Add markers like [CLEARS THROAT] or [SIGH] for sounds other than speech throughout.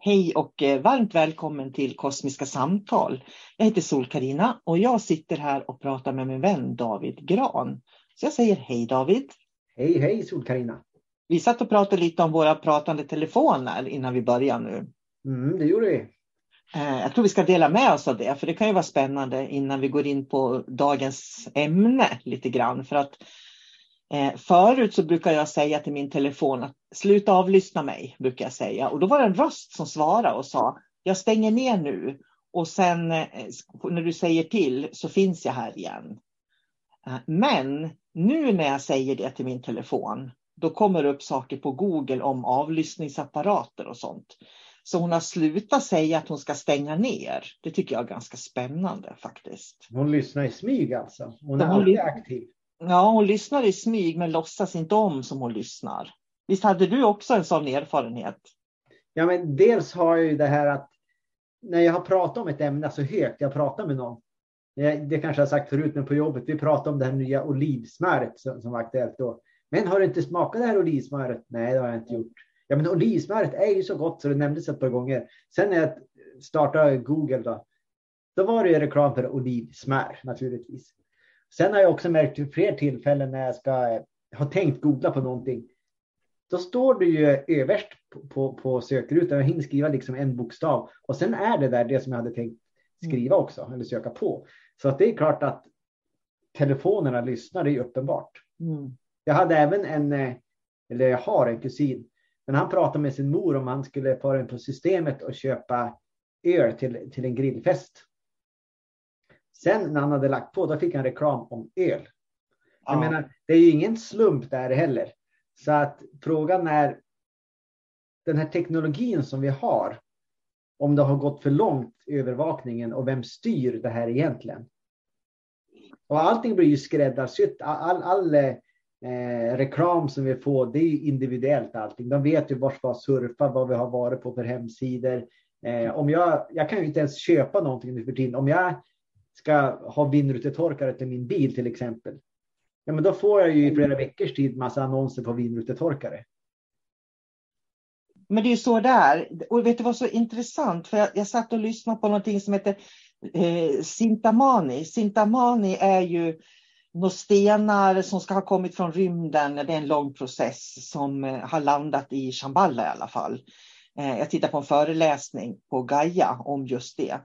Hej och eh, varmt välkommen till Kosmiska samtal. Jag heter sol karina och jag sitter här och pratar med min vän David Gran. Så jag säger hej David. Hej hej sol karina Vi satt och pratade lite om våra pratande telefoner innan vi börjar nu. Mm, det gjorde vi. Eh, jag tror vi ska dela med oss av det, för det kan ju vara spännande innan vi går in på dagens ämne lite grann. För att Eh, förut så brukar jag säga till min telefon att sluta avlyssna mig, brukar jag säga. Och då var det en röst som svarade och sa, jag stänger ner nu och sen eh, när du säger till så finns jag här igen. Eh, men nu när jag säger det till min telefon, då kommer det upp saker på Google om avlyssningsapparater och sånt. Så hon har slutat säga att hon ska stänga ner. Det tycker jag är ganska spännande faktiskt. Hon lyssnar i smyg alltså? Hon är hon alltid aktiv? Ja, hon lyssnar i smyg men låtsas inte om som hon lyssnar. Visst hade du också en sån erfarenhet? Ja, men dels har jag ju det här att när jag har pratat om ett ämne så högt, jag pratar med någon. Det kanske jag har sagt förut, men på jobbet, vi pratade om det här nya olivsmöret som, som var aktuellt då. Men har du inte smakat det här olivsmöret? Nej, det har jag inte gjort. Ja, men olivsmöret är ju så gott så det nämndes ett par gånger. Sen när jag startade Google då, då var det ju reklam för olivsmör naturligtvis. Sen har jag också märkt vid fler tillfällen när jag ska ha tänkt googla på någonting. Då står det ju överst på, på, på sökrutan. Jag hinner skriva liksom en bokstav och sen är det där det som jag hade tänkt skriva mm. också eller söka på. Så att det är klart att telefonerna lyssnar, det är uppenbart. Mm. Jag hade även en, eh, eller jag har en kusin, men han pratade med sin mor om han skulle fara in på systemet och köpa öl till, till en grillfest. Sen när han hade lagt på, då fick han reklam om öl. Jag ja. menar, det är ju ingen slump där heller. Så att frågan är den här teknologin som vi har. om det har gått för långt övervakningen och vem styr det här egentligen? Och allting blir ju skräddarsytt. All, all eh, reklam som vi får, det är individuellt allting. De vet ju var ska surfa, vad vi har varit på för hemsidor. Eh, om jag, jag kan ju inte ens köpa någonting nu för tiden. Om jag ska ha vindrutetorkare till min bil till exempel. Ja, men då får jag ju i flera veckors tid massa annonser på vindrutetorkare. Men det är ju så där. Och vet du vad så intressant? För jag, jag satt och lyssnade på någonting som heter eh, Sintamani. Sintamani är ju några stenar som ska ha kommit från rymden. Det är en lång process som eh, har landat i Shambhala i alla fall. Eh, jag tittade på en föreläsning på Gaia om just det.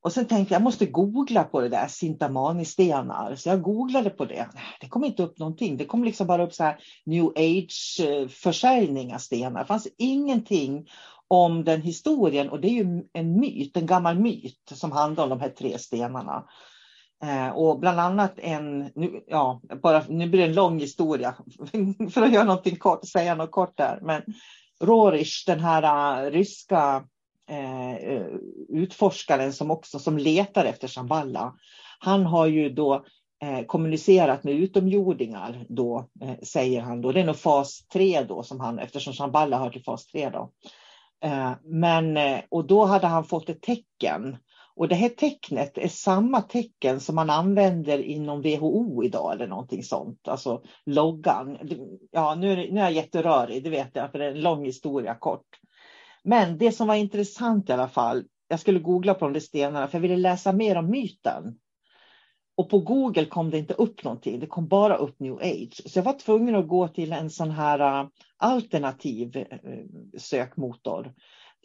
Och sen tänkte jag, jag måste googla på det där, Sintamani-stenar. Så jag googlade på det. Det kom inte upp någonting. Det kom liksom bara upp så här new age-försäljning eh, av stenar. Det fanns ingenting om den historien och det är ju en myt, en gammal myt som handlar om de här tre stenarna. Eh, och bland annat en, nu, ja, bara, nu blir det en lång historia [LAUGHS] för att göra någonting kort, säga något kort där. Men Rorish, den här uh, ryska Eh, eh, utforskaren som också som letar efter Shamballa, han har ju då eh, kommunicerat med utomjordingar då, eh, säger han då. Det är nog fas 3 då som han, eftersom Shamballa hör till fas 3 då. Eh, men, eh, och då hade han fått ett tecken. Och det här tecknet är samma tecken som man använder inom WHO idag eller någonting sånt. Alltså loggan. Ja, nu är, nu är jag jätterörig, det vet jag, för det är en lång historia kort. Men det som var intressant i alla fall, jag skulle googla på de där stenarna för jag ville läsa mer om myten. Och på Google kom det inte upp någonting, det kom bara upp new age. Så jag var tvungen att gå till en sån här äh, alternativ äh, sökmotor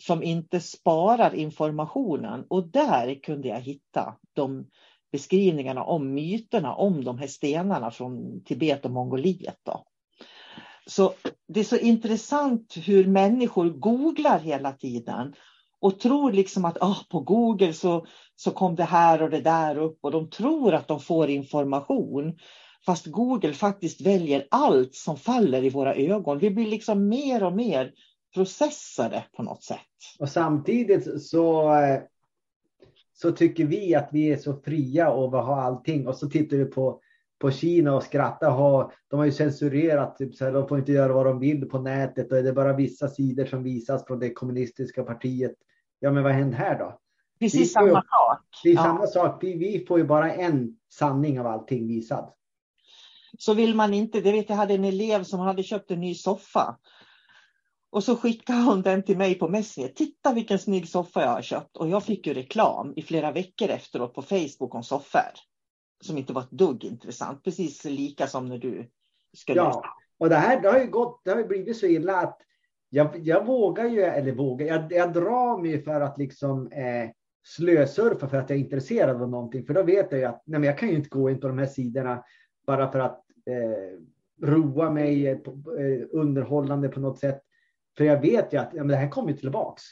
som inte sparar informationen och där kunde jag hitta de beskrivningarna om myterna om de här stenarna från Tibet och Mongoliet. Då. Så det är så intressant hur människor googlar hela tiden och tror liksom att oh, på Google så, så kom det här och det där upp och de tror att de får information. Fast Google faktiskt väljer allt som faller i våra ögon. Vi blir liksom mer och mer processade på något sätt. Och samtidigt så, eh, så tycker vi att vi är så fria och vi har allting och så tittar vi på på Kina och skratta. Ha, de har ju censurerat, typ, så här, de får inte göra vad de vill på nätet och det är bara vissa sidor som visas från det kommunistiska partiet. Ja, men vad händer här då? Precis samma sak. Det är ja. samma sak. Vi, vi får ju bara en sanning av allting visad. Så vill man inte, det vet jag hade en elev som hade köpt en ny soffa. Och så skickade hon den till mig på Messenger. Titta vilken snygg soffa jag har köpt. Och jag fick ju reklam i flera veckor efteråt på Facebook om soffor som inte var ett dugg intressant. Precis lika som när du skulle... Ja, och det här det har ju gått, det har ju blivit så illa att jag, jag vågar ju, eller vågar, jag, jag drar mig för att liksom eh, slösurfa för att jag är intresserad av någonting. För då vet jag ju att nej, men jag kan ju inte gå in på de här sidorna bara för att eh, roa mig, eh, underhållande på något sätt. För jag vet ju att ja, men det här kommer tillbaks.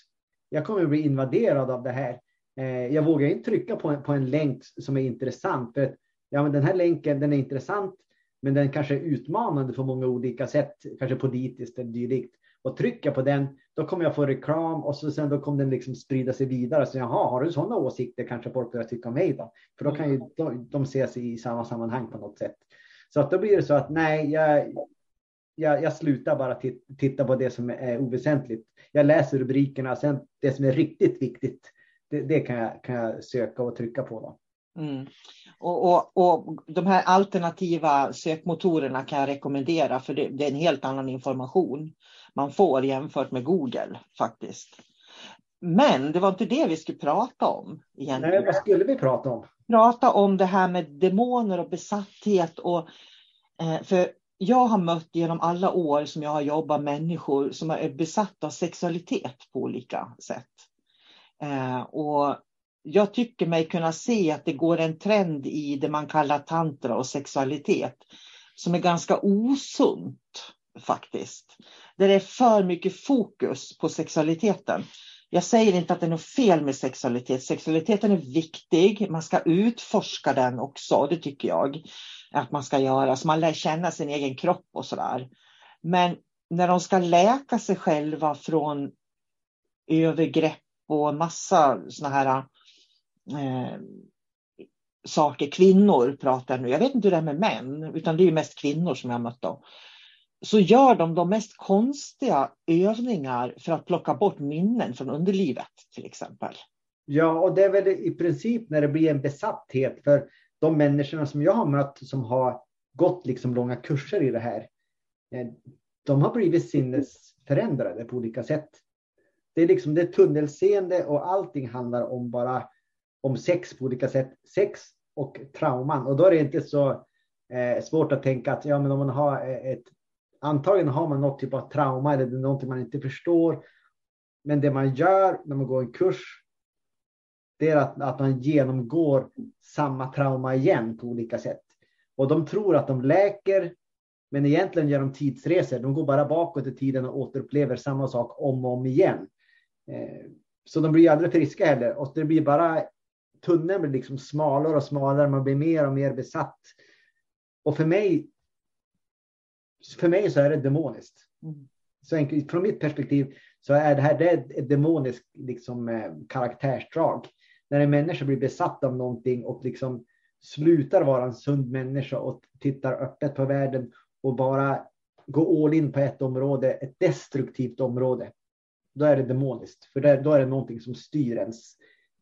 Jag kommer bli invaderad av det här. Eh, jag vågar inte trycka på en, på en länk som är intressant. För att, ja, men den här länken den är intressant, men den kanske är utmanande på många olika sätt, kanske politiskt eller dylikt. Och trycker på den, då kommer jag få reklam och så sen då kommer den liksom sprida sig vidare. Så jaha, har du sådana åsikter kanske folk börjar tycka om mig då? För då kan ju de, de ses i samma sammanhang på något sätt. Så att då blir det så att nej, jag, jag, jag slutar bara titta på det som är oväsentligt. Jag läser rubrikerna, sen det som är riktigt viktigt, det, det kan, jag, kan jag söka och trycka på. Då. Mm. Och, och, och de här alternativa sökmotorerna kan jag rekommendera för det, det, är en helt annan information man får jämfört med Google faktiskt. Men det var inte det vi skulle prata om. Egentligen. Nej, vad skulle vi prata om? Prata om det här med demoner och besatthet. Och, eh, för jag har mött genom alla år som jag har jobbat människor som är besatta av sexualitet på olika sätt. Eh, och jag tycker mig kunna se att det går en trend i det man kallar tantra och sexualitet som är ganska osunt faktiskt. Där det är för mycket fokus på sexualiteten. Jag säger inte att det är något fel med sexualitet. Sexualiteten är viktig. Man ska utforska den också. Det tycker jag att man ska göra. Så man lär känna sin egen kropp och sådär. Men när de ska läka sig själva från övergrepp och massa såna här eh, saker. Kvinnor pratar nu. Jag vet inte hur det är med män, utan det är mest kvinnor som jag har mött. Då. Så gör de de mest konstiga övningar för att plocka bort minnen från underlivet till exempel. Ja, och det är väl i princip när det blir en besatthet för de människorna som jag har mött som har gått liksom långa kurser i det här. Eh, de har blivit sinnesförändrade på olika sätt. Det är liksom det tunnelseende och allting handlar om bara om sex på olika sätt. Sex och trauman. Och då är det inte så eh, svårt att tänka att ja, men om man har eh, ett antagligen har man något typ av trauma eller det är någonting man inte förstår. Men det man gör när man går en kurs det är att, att man genomgår samma trauma igen på olika sätt. Och de tror att de läker, men egentligen gör de tidsresor. De går bara bakåt i tiden och återupplever samma sak om och om igen. Eh, så de blir aldrig friska heller. Och det blir bara, tunneln blir liksom smalare och smalare. Man blir mer och mer besatt. Och för mig, för mig så är det demoniskt. Mm. Så enkelt, från mitt perspektiv så är det här det är ett demoniskt liksom, eh, karaktärsdrag när en människa blir besatt av någonting och liksom slutar vara en sund människa och tittar öppet på världen och bara går all in på ett område, ett destruktivt område, då är det demoniskt. För då är det någonting som styr ens,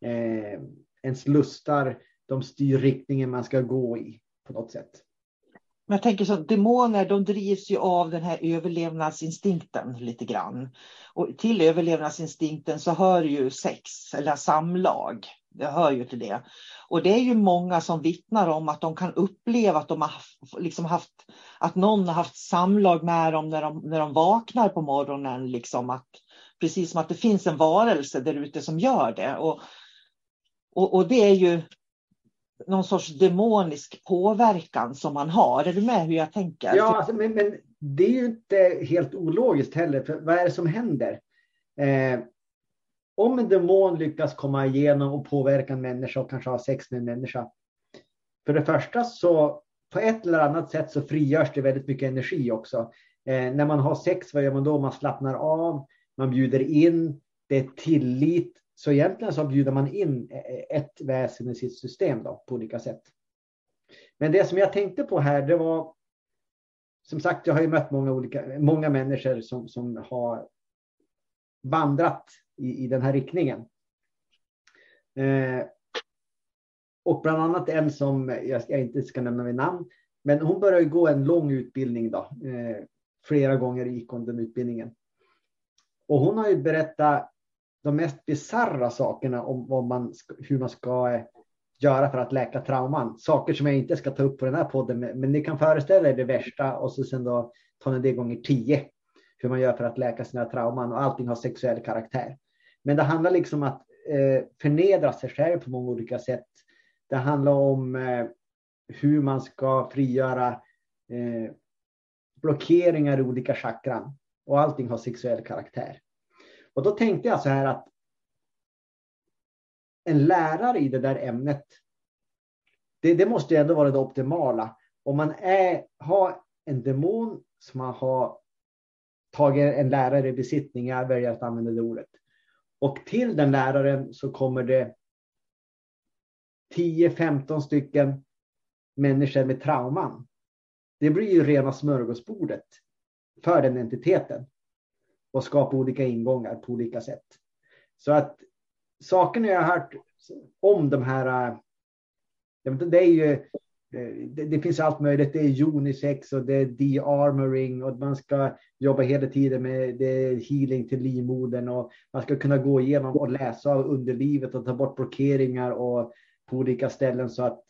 eh, ens lustar, de styr riktningen man ska gå i på något sätt. Men jag tänker så demoner de drivs ju av den här överlevnadsinstinkten lite grann. Och till överlevnadsinstinkten så hör ju sex eller samlag. Det hör ju till det. Och det är ju många som vittnar om att de kan uppleva att de har liksom haft, att någon har haft samlag med dem när de, när de vaknar på morgonen. Liksom att, precis som att det finns en varelse där ute som gör det. Och, och, och det är ju någon sorts demonisk påverkan som man har. Är du med hur jag tänker? Ja, alltså, men, men, det är ju inte helt ologiskt heller. För vad är det som händer? Eh, om en demon lyckas komma igenom och påverka en människa och kanske ha sex med en människa. För det första så på ett eller annat sätt så frigörs det väldigt mycket energi också. Eh, när man har sex, vad gör man då? Man slappnar av, man bjuder in, det är tillit. Så egentligen så bjuder man in ett väsen i sitt system då, på olika sätt. Men det som jag tänkte på här, det var som sagt, jag har ju mött många olika, många människor som, som har vandrat i, i den här riktningen. Eh, och bland annat en som jag, jag inte ska nämna vid namn, men hon började gå en lång utbildning då. Eh, flera gånger gick hon den utbildningen. Och hon har ju berättat de mest bisarra sakerna om vad man, hur man ska göra för att läka trauman. Saker som jag inte ska ta upp på den här podden, men ni kan föreställa er det värsta och så sen då ta det gånger tio. Hur man gör för att läka sina trauman och allting har sexuell karaktär. Men det handlar liksom om att eh, förnedra sig själv på många olika sätt. Det handlar om eh, hur man ska frigöra eh, blockeringar i olika chakran. Och allting har sexuell karaktär. Och då tänkte jag så här att en lärare i det där ämnet, det, det måste ändå vara det optimala. Om man är, har en demon som man har tagit en lärare i besittning, jag väljer att använda det ordet. Och till den läraren så kommer det 10-15 stycken människor med trauman. Det blir ju rena smörgåsbordet för den entiteten och skapa olika ingångar på olika sätt. Så att sakerna jag har hört om de här, äh, jag vet inte, det är ju äh, det, det, finns allt möjligt. Det är unisex och det är de-armoring och man ska jobba hela tiden med det healing till livmodern och man ska kunna gå igenom och läsa underlivet och ta bort blockeringar och på olika ställen så att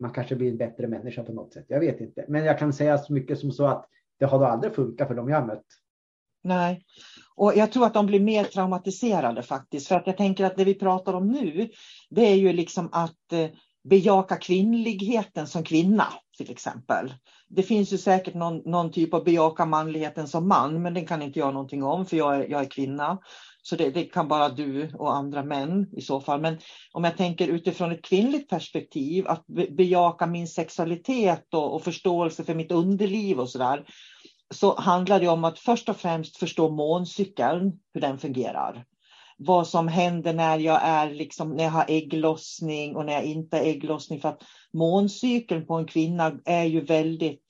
man kanske blir en bättre människa på något sätt. Jag vet inte, men jag kan säga så mycket som så att det har då aldrig funkat för dem jag mött. Nej, och jag tror att de blir mer traumatiserade faktiskt. För att jag tänker att det vi pratar om nu, det är ju liksom att eh, bejaka kvinnligheten som kvinna till exempel. Det finns ju säkert någon, någon, typ av bejaka manligheten som man, men den kan inte jag någonting om för jag är, jag är kvinna. Så det, det, kan bara du och andra män i så fall. Men om jag tänker utifrån ett kvinnligt perspektiv, att bejaka min sexualitet och, och förståelse för mitt underliv och sådär. Så handlar det om att först och främst förstå måncykeln, hur den fungerar. vad som händer när jag är liksom, när jag har ägglossning och när jag inte har ägglossning. För att måncykeln på en kvinna är ju väldigt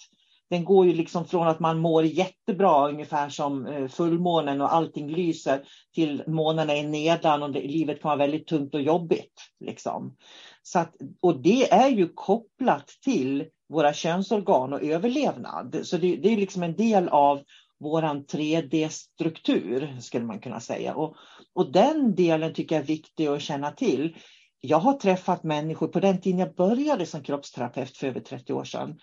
den går ju liksom från att man mår jättebra, ungefär som eh, fullmånen och allting lyser, till månen är nedan och det, livet kan vara väldigt tungt och jobbigt. Liksom. Så att, och det är ju kopplat till våra könsorgan och överlevnad. Så det, det är liksom en del av våran 3D-struktur, skulle man kunna säga. Och, och den delen tycker jag är viktig att känna till. Jag har träffat människor, på den tiden jag började som kroppsterapeut för över 30 år sedan,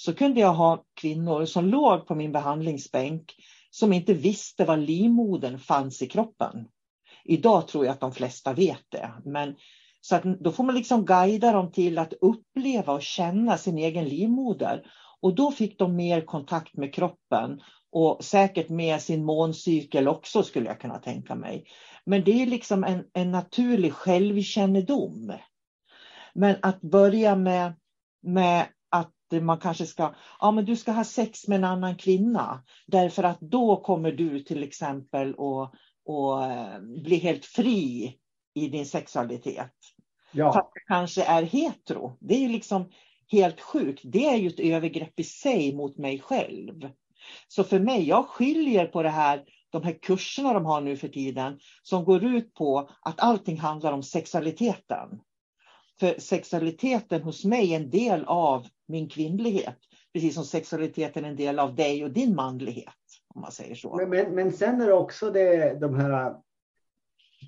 så kunde jag ha kvinnor som låg på min behandlingsbänk som inte visste var livmodern fanns i kroppen. Idag tror jag att de flesta vet det, men så att då får man liksom guida dem till att uppleva och känna sin egen livmoder. Och då fick de mer kontakt med kroppen och säkert med sin måncykel också skulle jag kunna tänka mig. Men det är liksom en, en naturlig självkännedom. Men att börja med, med man kanske ska, ja men du ska ha sex med en annan kvinna därför att då kommer du till exempel att och eh, bli helt fri i din sexualitet. Ja. Fast det kanske är hetero. Det är ju liksom helt sjukt. Det är ju ett övergrepp i sig mot mig själv. Så för mig, jag skiljer på det här, de här kurserna de har nu för tiden som går ut på att allting handlar om sexualiteten. För sexualiteten hos mig är en del av min kvinnlighet. Precis som sexualiteten är en del av dig och din manlighet. Om man säger så. Men, men, men sen är det också det, de här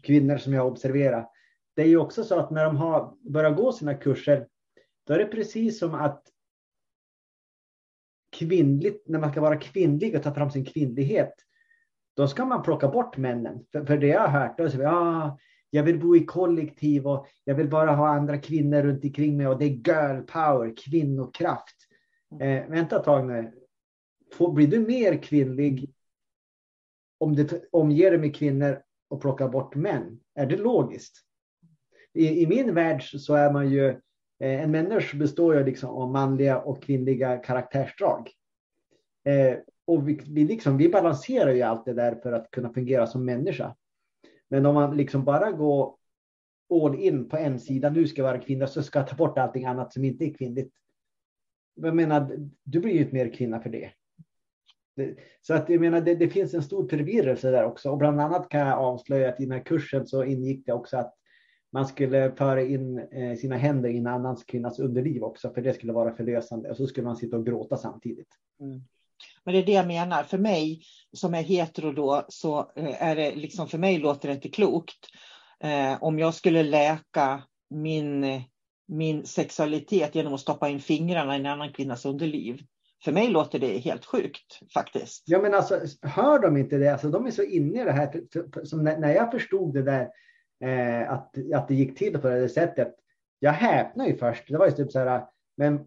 kvinnor som jag observerar. Det är ju också så att när de har börjat gå sina kurser, då är det precis som att kvinnligt, när man ska vara kvinnlig och ta fram sin kvinnlighet, då ska man plocka bort männen. För, för det jag har hört, då är det så, ah, jag vill bo i kollektiv och jag vill bara ha andra kvinnor runt omkring mig och det är girl power, kvinnokraft. Eh, vänta ett tag nu. Får, blir du mer kvinnlig om du omger dig med kvinnor och plockar bort män? Är det logiskt? I, i min värld så är man ju eh, en människa består ju liksom av manliga och kvinnliga karaktärsdrag. Eh, och vi, vi, liksom, vi balanserar ju allt det där för att kunna fungera som människa. Men om man liksom bara går all in på en sida, nu ska jag vara kvinna, så ska jag ta bort allting annat som inte är kvinnligt. Jag menar, du blir ju inte mer kvinna för det. Så att jag menar, det, det, finns en stor förvirrelse där också. Och bland annat kan jag avslöja att i den här kursen så ingick det också att man skulle föra in eh, sina händer i en annan kvinnas underliv också, för det skulle vara förlösande. Och så skulle man sitta och gråta samtidigt. Mm. Men det är det jag menar. För mig som är hetero då, så eh, är det liksom, för mig låter det inte klokt. Eh, om jag skulle läka min, min sexualitet genom att stoppa in fingrarna i en annan kvinnas underliv. För mig låter det helt sjukt faktiskt. Ja men alltså hör de inte det? Alltså, de är så inne i det här. Som när, när jag förstod det där eh, att, att det gick till på det sättet. Jag häpnade ju först. Det var ju typ så här, men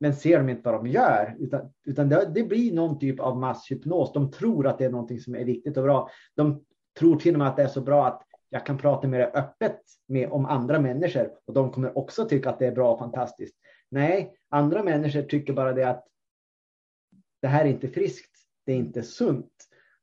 men ser de inte vad de gör. Utan, utan det, det, blir någon typ av masshypnos. De tror att det är någonting som är viktigt och bra. De tror till och med att det är så bra att jag kan prata mer öppet med, om andra människor och de kommer också tycka att det är bra och fantastiskt. Nej, andra människor tycker bara det att det här är inte friskt. Det är inte sunt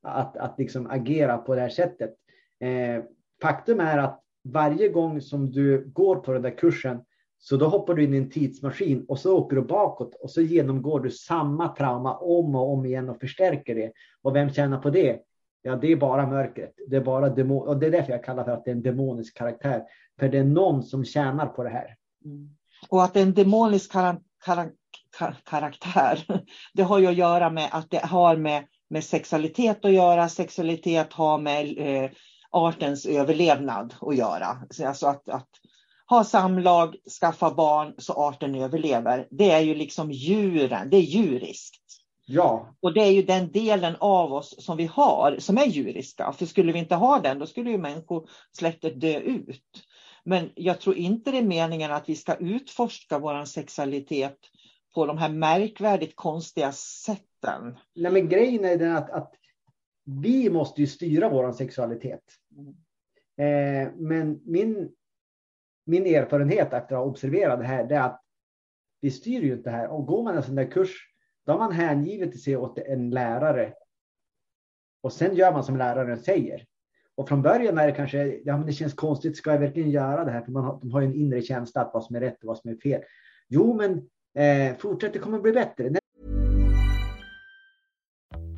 att, att liksom agera på det här sättet. Eh, faktum är att varje gång som du går på den där kursen så då hoppar du in i en tidsmaskin och så åker du bakåt och så genomgår du samma trauma om och om igen och förstärker det. Och vem tjänar på det? Ja, det är bara mörkret. Det är bara demon och det är därför jag kallar för att det är en demonisk karaktär. För det är någon som tjänar på det här. Mm. Och att det är en demonisk kar kar kar karaktär, [LAUGHS] det har ju att göra med att det har med, med sexualitet att göra. Sexualitet har med eh, artens överlevnad att göra. Alltså att, att ha samlag, skaffa barn så arten överlever. Det är ju liksom djuren, det är djuriskt. Ja. Och det är ju den delen av oss som vi har som är djuriska. För skulle vi inte ha den, då skulle ju människosläktet dö ut. Men jag tror inte det är meningen att vi ska utforska vår sexualitet på de här märkvärdigt konstiga sätten. Nej, men grejen är den att, att vi måste ju styra vår sexualitet. Mm. Eh, men min min erfarenhet efter att ha observerat det här, det är att vi styr ju inte det här. Och går man en sån där kurs, då har man hängivit sig åt en lärare. Och sen gör man som läraren säger. Och från början är det kanske, ja men det känns konstigt, ska jag verkligen göra det här? För man har, de har ju en inre känsla att vad som är rätt och vad som är fel. Jo, men eh, fortsätt, det kommer bli bättre.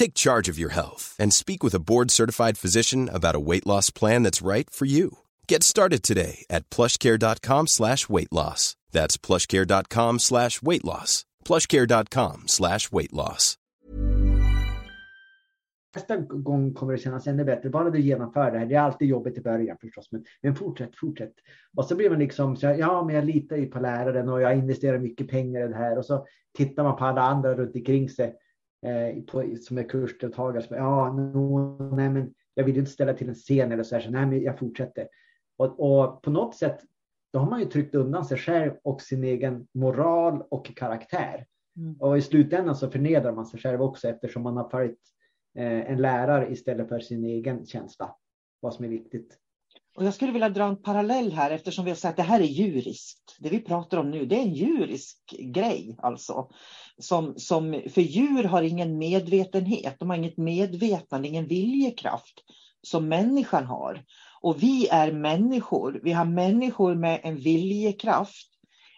Take charge of your health and speak with a board certified physician about a weight loss plan that's right for you. Get started today at plushcare.com slash weight loss. That's plushcare.com slash weight loss. Plushcare.com slash weight loss. Nästa gång kommer det kännas ännu bättre. Bara du genomför det här. Det är alltid jobbigt i början förstås, men, men fortsätt, fortsätt. Och så blir man liksom, så, ja, men jag litar ju på läraren och jag investerar mycket pengar i det här. Och så tittar man på alla andra runt omkring sig eh, på, som är kursdeltagare. Som, ja, no, nej, men jag vill inte ställa till en scen eller så här, så nej, men jag fortsätter. Och, och på något sätt, då har man ju tryckt undan sig själv och sin egen moral och karaktär. Mm. Och i slutändan så förnedrar man sig själv också eftersom man har följt eh, en lärare istället för sin egen känsla. Vad som är viktigt. Och jag skulle vilja dra en parallell här eftersom vi har sagt att det här är djuriskt. Det vi pratar om nu, det är en djurisk grej alltså. Som, som, för djur har ingen medvetenhet, de har inget medvetande, ingen viljekraft som människan har. Och vi är människor, vi har människor med en viljekraft.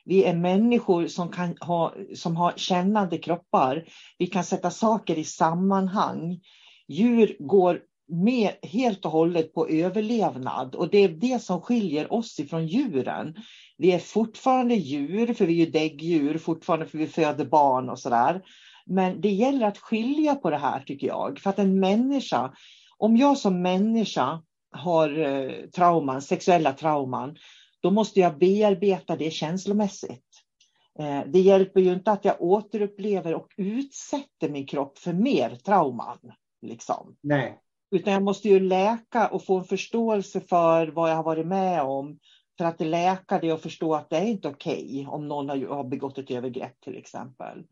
Vi är människor som, kan ha, som har kännande kroppar. Vi kan sätta saker i sammanhang. Djur går med helt och hållet på överlevnad och det är det som skiljer oss ifrån djuren. Vi är fortfarande djur, för vi är ju däggdjur, fortfarande för vi föder barn och sådär. Men det gäller att skilja på det här tycker jag. För att en människa, om jag som människa har eh, trauman, sexuella trauman, då måste jag bearbeta det känslomässigt. Eh, det hjälper ju inte att jag återupplever och utsätter min kropp för mer trauman. Liksom. Nej. Utan jag måste ju läka och få en förståelse för vad jag har varit med om. För att läka det och förstå att det är inte okej okay om någon har begått ett övergrepp till exempel.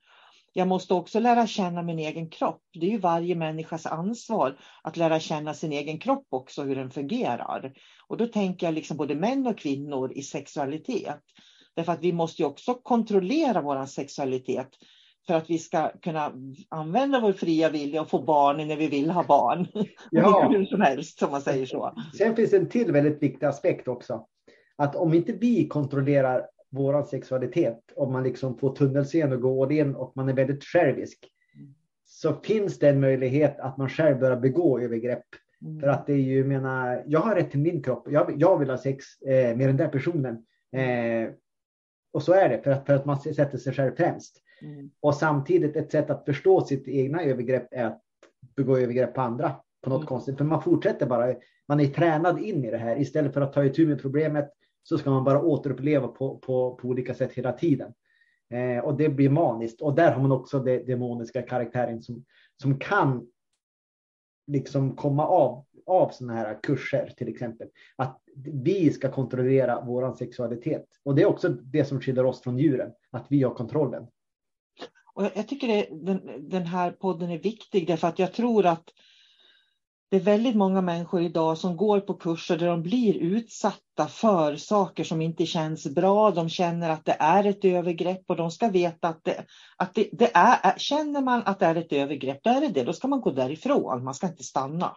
Jag måste också lära känna min egen kropp. Det är ju varje människas ansvar att lära känna sin egen kropp också, hur den fungerar. Och då tänker jag liksom både män och kvinnor i sexualitet. Därför att vi måste ju också kontrollera vår sexualitet för att vi ska kunna använda vår fria vilja och få barn när vi vill ha barn. Ja. Hur som helst, som man säger så. Sen finns en till väldigt viktig aspekt också. Att om inte vi kontrollerar vår sexualitet, om man liksom får tunnelseende och går in och man är väldigt självisk, så finns det en möjlighet att man själv börjar begå övergrepp. Mm. För att det är ju, menar, jag har rätt till min kropp, jag, jag vill ha sex eh, med den där personen. Eh, och så är det, för att, för att man sätter sig själv främst. Mm. Och samtidigt ett sätt att förstå sitt egna övergrepp är att begå övergrepp på andra på något mm. konstigt. För man fortsätter bara, man är tränad in i det här. Istället för att ta itu med problemet så ska man bara återuppleva på, på, på olika sätt hela tiden. Eh, och det blir maniskt. Och där har man också den demoniska karaktären som, som kan liksom komma av av sådana här kurser till exempel. Att vi ska kontrollera vår sexualitet. Och det är också det som skiljer oss från djuren, att vi har kontrollen. Och jag tycker det, den, den här podden är viktig därför att jag tror att det är väldigt många människor idag som går på kurser där de blir utsatta för saker som inte känns bra. De känner att det är ett övergrepp och de ska veta att det, att det, det är, känner man att det är ett övergrepp, då är det det. Då ska man gå därifrån, man ska inte stanna.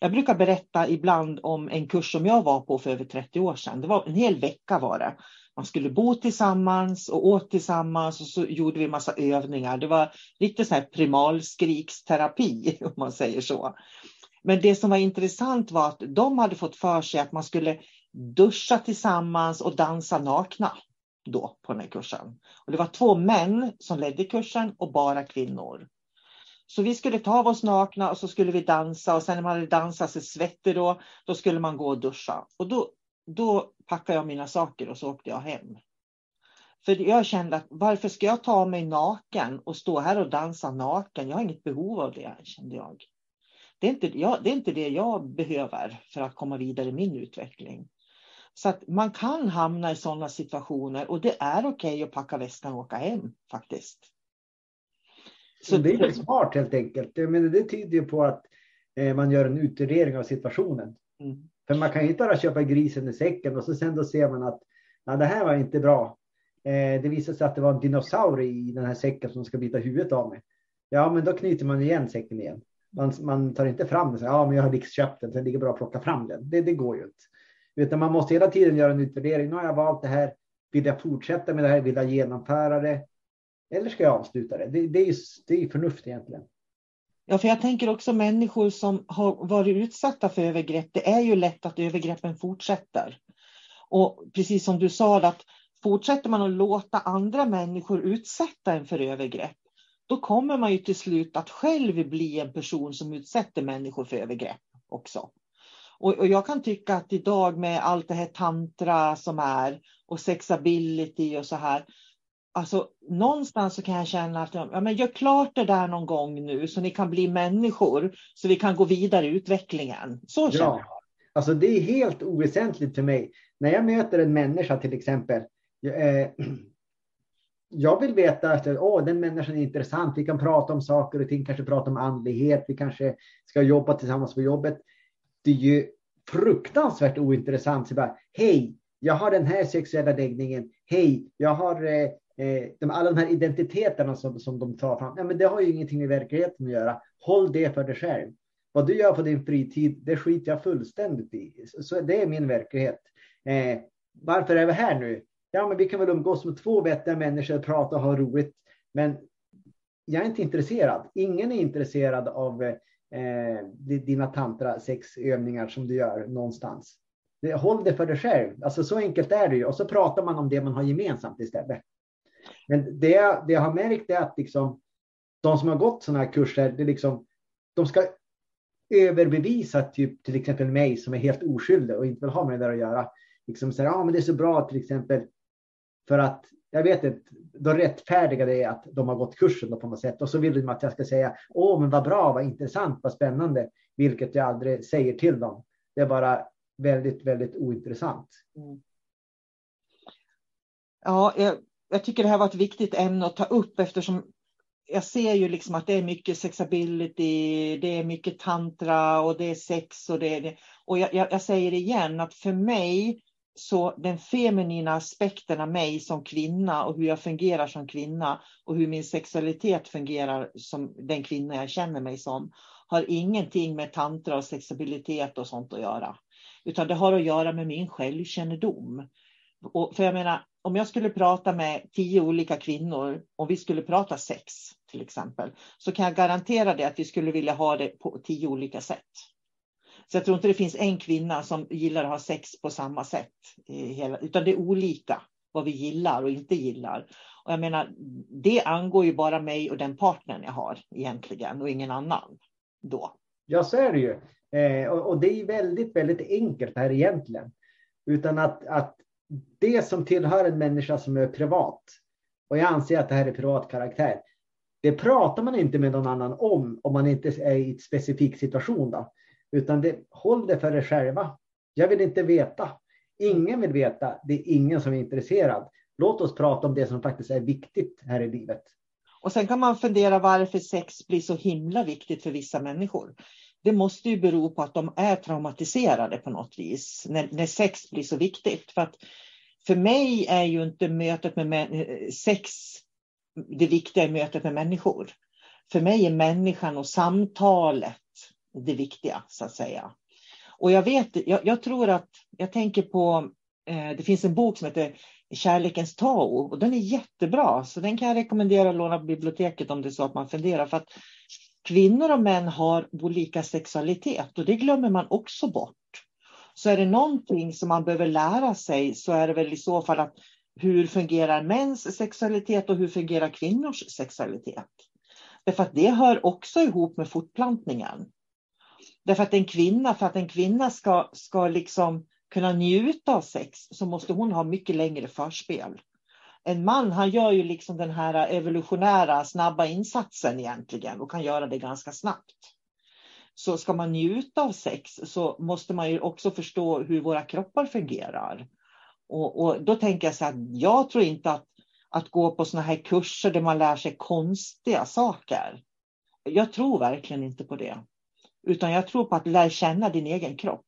Jag brukar berätta ibland om en kurs som jag var på för över 30 år sedan. Det var en hel vecka var det. Man skulle bo tillsammans och åt tillsammans och så gjorde vi massa övningar. Det var lite så här primalskriksterapi [LAUGHS] om man säger så. Men det som var intressant var att de hade fått för sig att man skulle duscha tillsammans och dansa nakna då på den här kursen. Och det var två män som ledde kursen och bara kvinnor. Så vi skulle ta av oss nakna och så skulle vi dansa och sen när man hade dansat sig svettig då, då skulle man gå och duscha. Och då, då packade jag mina saker och så åkte jag hem. För jag kände att varför ska jag ta mig naken och stå här och dansa naken? Jag har inget behov av det, kände jag. Det är inte, jag, det, är inte det jag behöver för att komma vidare i min utveckling. Så att man kan hamna i sådana situationer och det är okej okay att packa väskan och åka hem faktiskt. Så det är smart helt enkelt. Jag menar, det tyder ju på att eh, man gör en utvärdering av situationen. Mm. För man kan ju inte bara köpa grisen i säcken och så sen då ser man att nej, det här var inte bra. Eh, det visade sig att det var en dinosaurie i den här säcken som ska bita huvudet av mig. Ja, men då knyter man igen säcken igen. Man, man tar inte fram den så ja, men jag har liksom köpt den, så det ligger bra att plocka fram den. Det, det går ju inte. Utan man måste hela tiden göra en utvärdering. Nu har jag valt det här. Vill jag fortsätta med det här? Vill jag genomföra det? Eller ska jag avsluta det? Det, det är ju det är förnuft egentligen. Ja, för jag tänker också människor som har varit utsatta för övergrepp. Det är ju lätt att övergreppen fortsätter. Och precis som du sa, att fortsätter man att låta andra människor utsätta en för övergrepp, då kommer man ju till slut att själv bli en person som utsätter människor för övergrepp också. Och, och, jag kan tycka att idag med allt det här tantra som är och sexability och så här. Alltså någonstans så kan jag känna att ja, men gör klart det där någon gång nu så ni kan bli människor så vi kan gå vidare i utvecklingen. Så känner ja. jag. Alltså det är helt oväsentligt för mig. När jag möter en människa till exempel. Eh, [CLEARS THROAT] jag vill veta att oh, den människan är intressant. Vi kan prata om saker och ting, kanske prata om andlighet. Vi kanske ska jobba tillsammans på jobbet. Det är ju fruktansvärt ointressant. Så bara, Hej, jag har den här sexuella läggningen. Hej, jag har eh, eh, de, alla de här identiteterna som, som de tar fram. Ja, men det har ju ingenting med verkligheten att göra. Håll det för dig själv. Vad du gör på din fritid, det skiter jag fullständigt i. Så, så det är min verklighet. Eh, varför är vi här nu? ja, men vi kan väl umgås med två vettiga människor, prata och ha roligt. Men jag är inte intresserad. Ingen är intresserad av eh, dina tantra sexövningar som du gör någonstans. Håll det för dig själv. Alltså så enkelt är det ju. Och så pratar man om det man har gemensamt istället. Men det, det jag har märkt är att liksom, de som har gått sådana här kurser, det liksom, de ska överbevisa typ, till exempel mig som är helt oskyldig och inte vill ha med det där att göra. Liksom säga, ja, men det är så bra till exempel för att jag vet inte, då rättfärdigar det att de har gått kursen då på något sätt. Och så vill de att jag ska säga, åh men vad bra, vad intressant, vad spännande. Vilket jag aldrig säger till dem. Det är bara väldigt, väldigt ointressant. Mm. Ja, jag, jag, tycker det här var ett viktigt ämne att ta upp eftersom jag ser ju liksom att det är mycket sexability, det är mycket tantra och det är sex och det är det. Och jag, jag, jag säger igen att för mig så den feminina aspekten av mig som kvinna och hur jag fungerar som kvinna och hur min sexualitet fungerar som den kvinna jag känner mig som har ingenting med tantra och sexabilitet och sånt att göra. Utan det har att göra med min självkännedom. Och för jag menar, om jag skulle prata med tio olika kvinnor och vi skulle prata sex till exempel, så kan jag garantera det att vi skulle vilja ha det på tio olika sätt. Så jag tror inte det finns en kvinna som gillar att ha sex på samma sätt. Utan det är olika vad vi gillar och inte gillar. Och jag menar, det angår ju bara mig och den partnern jag har egentligen och ingen annan då. Ja, så är det ju. Eh, och, och, det är väldigt, väldigt enkelt här egentligen. Utan att, att det som tillhör en människa som är privat, och jag anser att det här är privat karaktär, det pratar man inte med någon annan om, om man inte är i en specifik situation. Då. Utan det, håll det för er själva. Jag vill inte veta. Ingen vill veta. Det är ingen som är intresserad. Låt oss prata om det som faktiskt är viktigt här i livet. Och sen kan man fundera varför sex blir så himla viktigt för vissa människor. Det måste ju bero på att de är traumatiserade på något vis när, när sex blir så viktigt. För, att, för mig är ju inte mötet med sex det viktiga i mötet med människor. För mig är människan och samtalet det viktiga så att säga. Och jag vet, jag, jag tror att, jag tänker på, eh, det finns en bok som heter Kärlekens Tao och den är jättebra så den kan jag rekommendera att låna på biblioteket om det är så att man funderar. För att kvinnor och män har olika sexualitet och det glömmer man också bort. Så är det någonting som man behöver lära sig så är det väl i så fall att hur fungerar mäns sexualitet och hur fungerar kvinnors sexualitet? Därför att det hör också ihop med fortplantningen. Därför att en kvinna, för att en kvinna ska, ska liksom kunna njuta av sex så måste hon ha mycket längre förspel. En man han gör ju liksom den här evolutionära snabba insatsen egentligen och kan göra det ganska snabbt. Så ska man njuta av sex så måste man ju också förstå hur våra kroppar fungerar. Och, och då tänker jag så här, jag tror inte att, att gå på såna här kurser där man lär sig konstiga saker. Jag tror verkligen inte på det. Utan jag tror på att lära känna din egen kropp.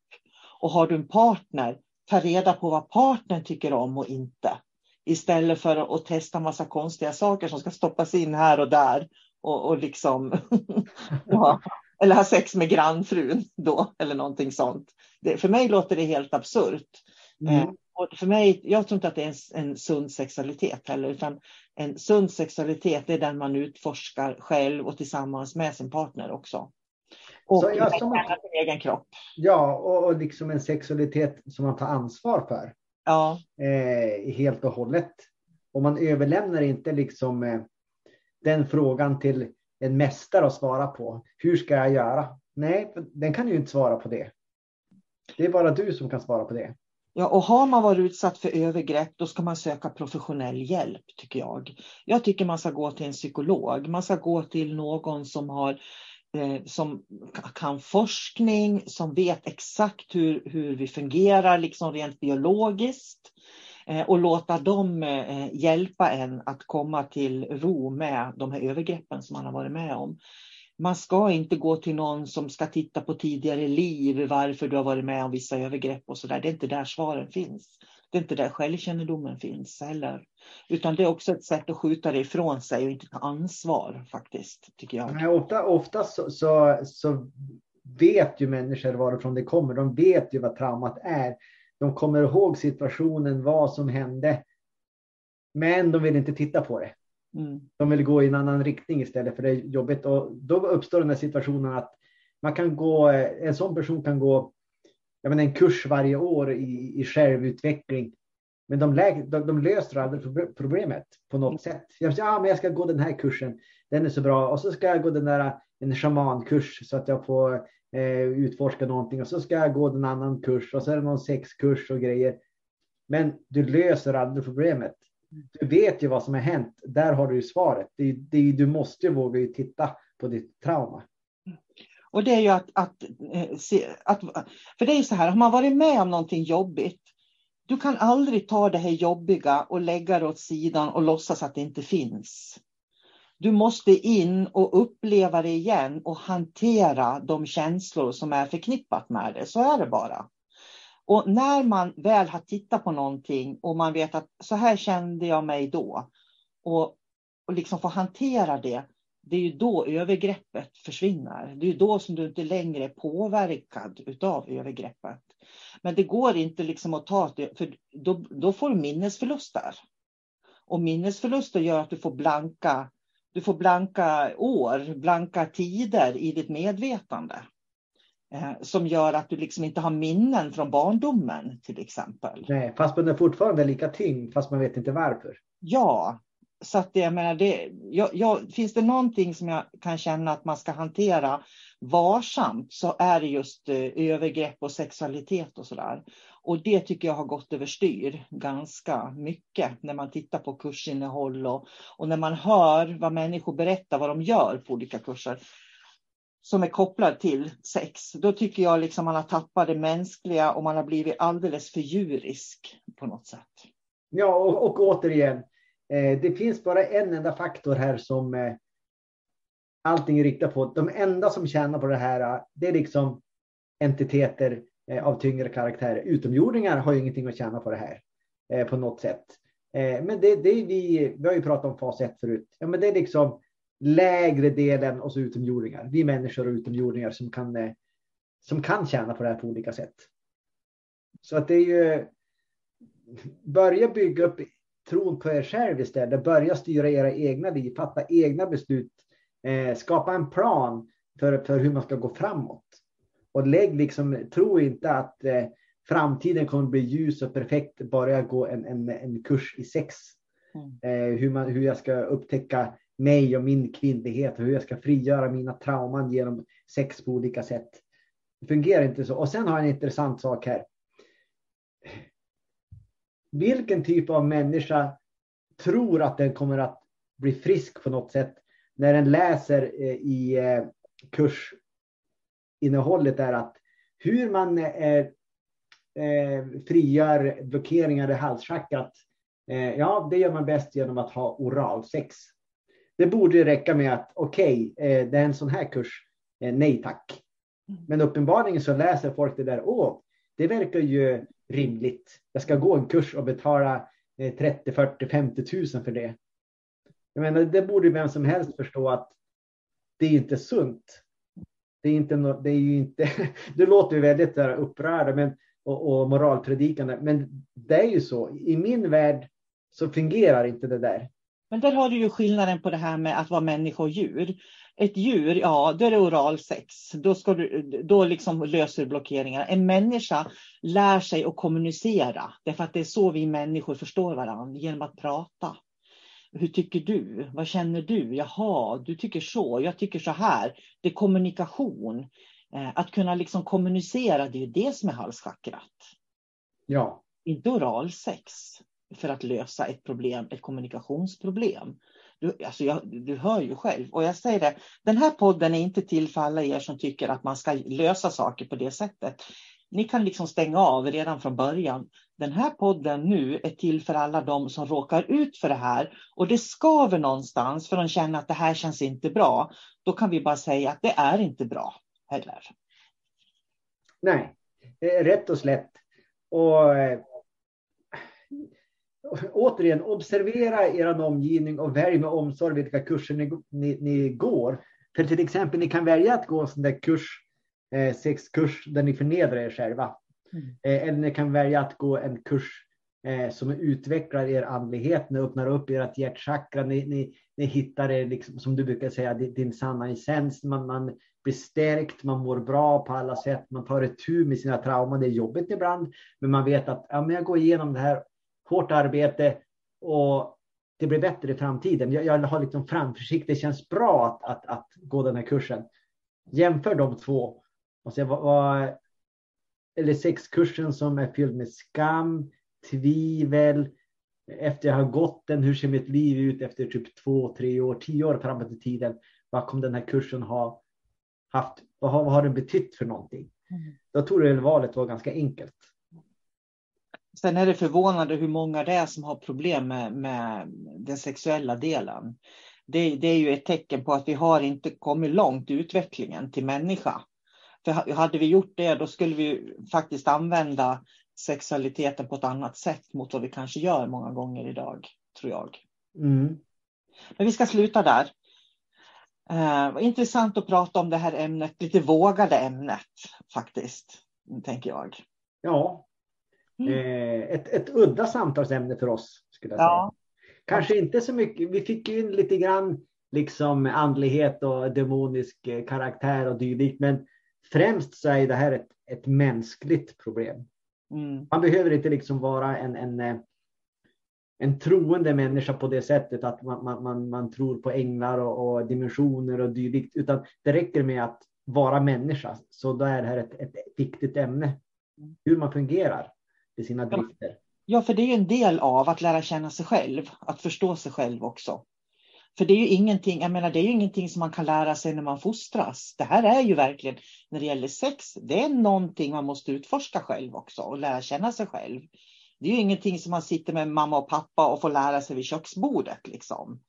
Och har du en partner, ta reda på vad partnern tycker om och inte. Istället för att testa massa konstiga saker som ska stoppas in här och där. Och, och liksom, [LAUGHS] ja, eller ha sex med grannfrun då, eller någonting sånt. Det, för mig låter det helt absurt. Mm. Eh, och för mig, jag tror inte att det är en, en sund sexualitet heller, utan en sund sexualitet är den man utforskar själv och tillsammans med sin partner också. Och så, ja, som, sin egen kropp. Ja, och, och liksom en sexualitet som man tar ansvar för. Ja. Eh, helt och hållet. Och man överlämnar inte liksom eh, den frågan till en mästare att svara på. Hur ska jag göra? Nej, den kan ju inte svara på det. Det är bara du som kan svara på det. Ja, och har man varit utsatt för övergrepp då ska man söka professionell hjälp tycker jag. Jag tycker man ska gå till en psykolog. Man ska gå till någon som har Eh, som kan forskning, som vet exakt hur, hur vi fungerar liksom rent biologiskt eh, och låta dem eh, hjälpa en att komma till ro med de här övergreppen som man har varit med om man ska inte gå till någon som ska titta på tidigare liv, varför du har varit med om vissa övergrepp och så där. Det är inte där svaren finns. Det är inte där självkännedomen finns heller. Utan det är också ett sätt att skjuta det ifrån sig och inte ta ansvar faktiskt, tycker jag. Nej, ofta ofta så, så, så vet ju människor varifrån det kommer. De vet ju vad traumat är. De kommer ihåg situationen, vad som hände. Men de vill inte titta på det. Mm. De vill gå i en annan riktning istället för det är jobbigt. Och då uppstår den här situationen att man kan gå, en sån person kan gå jag menar, en kurs varje år i, i självutveckling. Men de, lä, de, de löser aldrig problemet på något sätt. Jag, ja, men jag ska gå den här kursen, den är så bra. Och så ska jag gå den där en shamankurs så att jag får eh, utforska någonting. Och så ska jag gå en annan kurs och så är det någon sexkurs och grejer. Men du löser aldrig problemet. Du vet ju vad som har hänt. Där har du ju svaret. Det, det, du måste ju våga titta på ditt trauma. Och det är ju att, att, eh, att, för det är ju så här, har man varit med om någonting jobbigt, du kan aldrig ta det här jobbiga och lägga det åt sidan och låtsas att det inte finns. Du måste in och uppleva det igen och hantera de känslor som är förknippat med det. Så är det bara. Och när man väl har tittat på någonting och man vet att så här kände jag mig då och, och liksom får hantera det, det är ju då övergreppet försvinner. Det är ju då som du inte längre är påverkad utav övergreppet. Men det går inte liksom att ta det, för då, då får du minnesförluster. Och minnesförluster gör att du får blanka, du får blanka år, blanka tider i ditt medvetande. Eh, som gör att du liksom inte har minnen från barndomen till exempel. Nej, fast man är fortfarande lika tyngd fast man vet inte varför. Ja, så att jag menar, det, jag, jag, finns det någonting som jag kan känna att man ska hantera varsamt så är det just eh, övergrepp och sexualitet och sådär. Och det tycker jag har gått överstyr ganska mycket när man tittar på kursinnehåll och, och när man hör vad människor berättar vad de gör på olika kurser som är kopplad till sex, då tycker jag liksom man har tappat det mänskliga och man har blivit alldeles för djurisk på något sätt. Ja, och, och återigen, eh, det finns bara en enda faktor här som eh, allting är riktat på. De enda som tjänar på det här, äh, det är liksom entiteter äh, av tyngre karaktär. Utomjordingar har ju ingenting att tjäna på det här eh, på något sätt. Eh, men det, det är vi, vi har ju pratat om fas 1 förut. Ja, men det är liksom lägre delen och så utomjordingar. Vi människor och utomjordingar som kan, eh, som kan tjäna på det här på olika sätt. Så att det är ju börja bygga upp tron på er själv istället. Börja styra era egna liv, fatta egna beslut, eh, skapa en plan för, för hur man ska gå framåt. Och lägg liksom, tro inte att eh, framtiden kommer bli ljus och perfekt bara jag går en, en, en kurs i sex. Mm. Eh, hur, man, hur jag ska upptäcka mig och min kvinnlighet och hur jag ska frigöra mina trauman genom sex på olika sätt. Det fungerar inte så. Och sen har jag en intressant sak här. Vilken typ av människa tror att den kommer att bli frisk på något sätt när den läser eh, i eh, kursinnehållet är att hur man eh, frigör blockeringar i halschakrat. Ja, det gör man bäst genom att ha oralsex. Det borde räcka med att okej, okay, det är en sån här kurs. Nej tack. Mm. Men uppenbarligen så läser folk det där. Åh, det verkar ju rimligt. Jag ska gå en kurs och betala 30, 40, 50 tusen för det. Jag menar, det borde vem som helst förstå att det är inte sunt. Det är, inte, det är ju inte, [LAUGHS] det låter ju väldigt upprörda men, och, och moralpredikande, men det är ju så. I min värld så fungerar inte det där. Men där har du ju skillnaden på det här med att vara människa och djur. Ett djur, ja, då är det oralsex. Då, ska du, då liksom löser du blockeringar. En människa lär sig att kommunicera. Därför att det är så vi människor förstår varandra, genom att prata. Hur tycker du? Vad känner du? Jaha, du tycker så. Jag tycker så här. Det är kommunikation. Eh, att kunna liksom kommunicera, det är det som är halschakrat. Ja. Inte oralsex för att lösa ett problem, ett kommunikationsproblem. Du, alltså jag, du hör ju själv. Och jag säger det, den här podden är inte till för alla er som tycker att man ska lösa saker på det sättet. Ni kan liksom stänga av redan från början. Den här podden nu är till för alla de som råkar ut för det här och det skaver någonstans för de känner att det här känns inte bra. Då kan vi bara säga att det är inte bra heller. Nej, rätt och slätt. Och eh, återigen, observera er omgivning och välj med omsorg vilka kurser ni, ni, ni, går. För till exempel, ni kan välja att gå en sån där kurs, eh, sexkurs, där ni förnedrar er själva. Mm. Eh, eller ni kan välja att gå en kurs eh, som utvecklar er andlighet, ni öppnar upp ert hjärtchakra, ni, ni, ni hittar er, liksom, som du brukar säga, din, din sanna essens. Man, man blir stärkt, man mår bra på alla sätt, man tar ett tur med sina trauman. Det är jobbigt ibland, men man vet att ja, men jag går igenom det här hårt arbete och det blir bättre i framtiden. Jag, jag har liksom framförsikt. Det känns bra att, att, att, gå den här kursen. Jämför de två och se vad, vad eller sexkursen som är fylld med skam, tvivel. Efter jag har gått den, hur ser mitt liv ut efter typ två, tre år, tio år framåt i tiden? Vad kommer den här kursen ha haft? Vad har, vad har den betytt för någonting? Mm. Då tror jag valet var ganska enkelt. Sen är det förvånande hur många det är som har problem med, med den sexuella delen. Det, det, är ju ett tecken på att vi har inte kommit långt i utvecklingen till människa. För hade vi gjort det, då skulle vi faktiskt använda sexualiteten på ett annat sätt mot vad vi kanske gör många gånger idag, tror jag. Mm. Men vi ska sluta där. Uh, intressant att prata om det här ämnet, lite vågade ämnet faktiskt, tänker jag. Ja, Mm. Eh, ett, ett udda samtalsämne för oss. Skulle jag säga. Ja. Kanske inte så mycket. Vi fick ju in lite grann liksom andlighet och demonisk eh, karaktär och dylikt. Men främst så är det här ett, ett mänskligt problem. Mm. Man behöver inte liksom vara en, en, eh, en troende människa på det sättet att man, man, man, man tror på änglar och, och, dimensioner och dylikt. Utan det räcker med att vara människa. Så då är det här ett, ett viktigt ämne. Mm. Hur man fungerar i sina drifter. Ja, för det är en del av att lära känna sig själv, att förstå sig själv också. För det är ju ingenting, jag menar, det är ju ingenting som man kan lära sig när man fostras. Det här är ju verkligen, när det gäller sex, det är någonting man måste utforska själv också och lära känna sig själv. Det är ju ingenting som man sitter med mamma och pappa och får lära sig vid köksbordet liksom.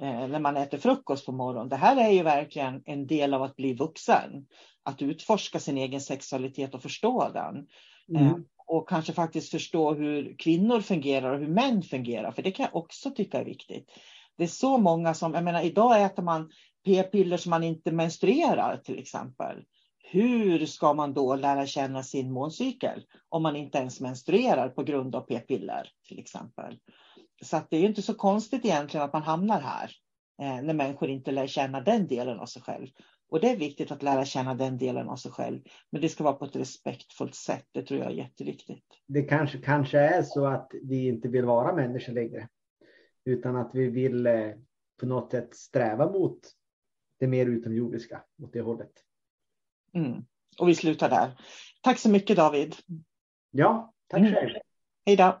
Eh, när man äter frukost på morgonen. Det här är ju verkligen en del av att bli vuxen. Att utforska sin egen sexualitet och förstå den. Mm. Eh, och kanske faktiskt förstå hur kvinnor fungerar och hur män fungerar. För det kan jag också tycka är viktigt. Det är så många som, jag menar idag äter man p-piller som man inte menstruerar till exempel. Hur ska man då lära känna sin måncykel om man inte ens menstruerar på grund av p-piller till exempel? Så det är inte så konstigt egentligen att man hamnar här eh, när människor inte lär känna den delen av sig själv. Och det är viktigt att lära känna den delen av sig själv. Men det ska vara på ett respektfullt sätt. Det tror jag är jätteviktigt. Det kanske, kanske är så att vi inte vill vara människor längre. Utan att vi vill eh, på något sätt sträva mot det mer utomjordiska, åt det hållet. Mm. Och vi slutar där. Tack så mycket David. Ja, tack mm. själv. Hej då.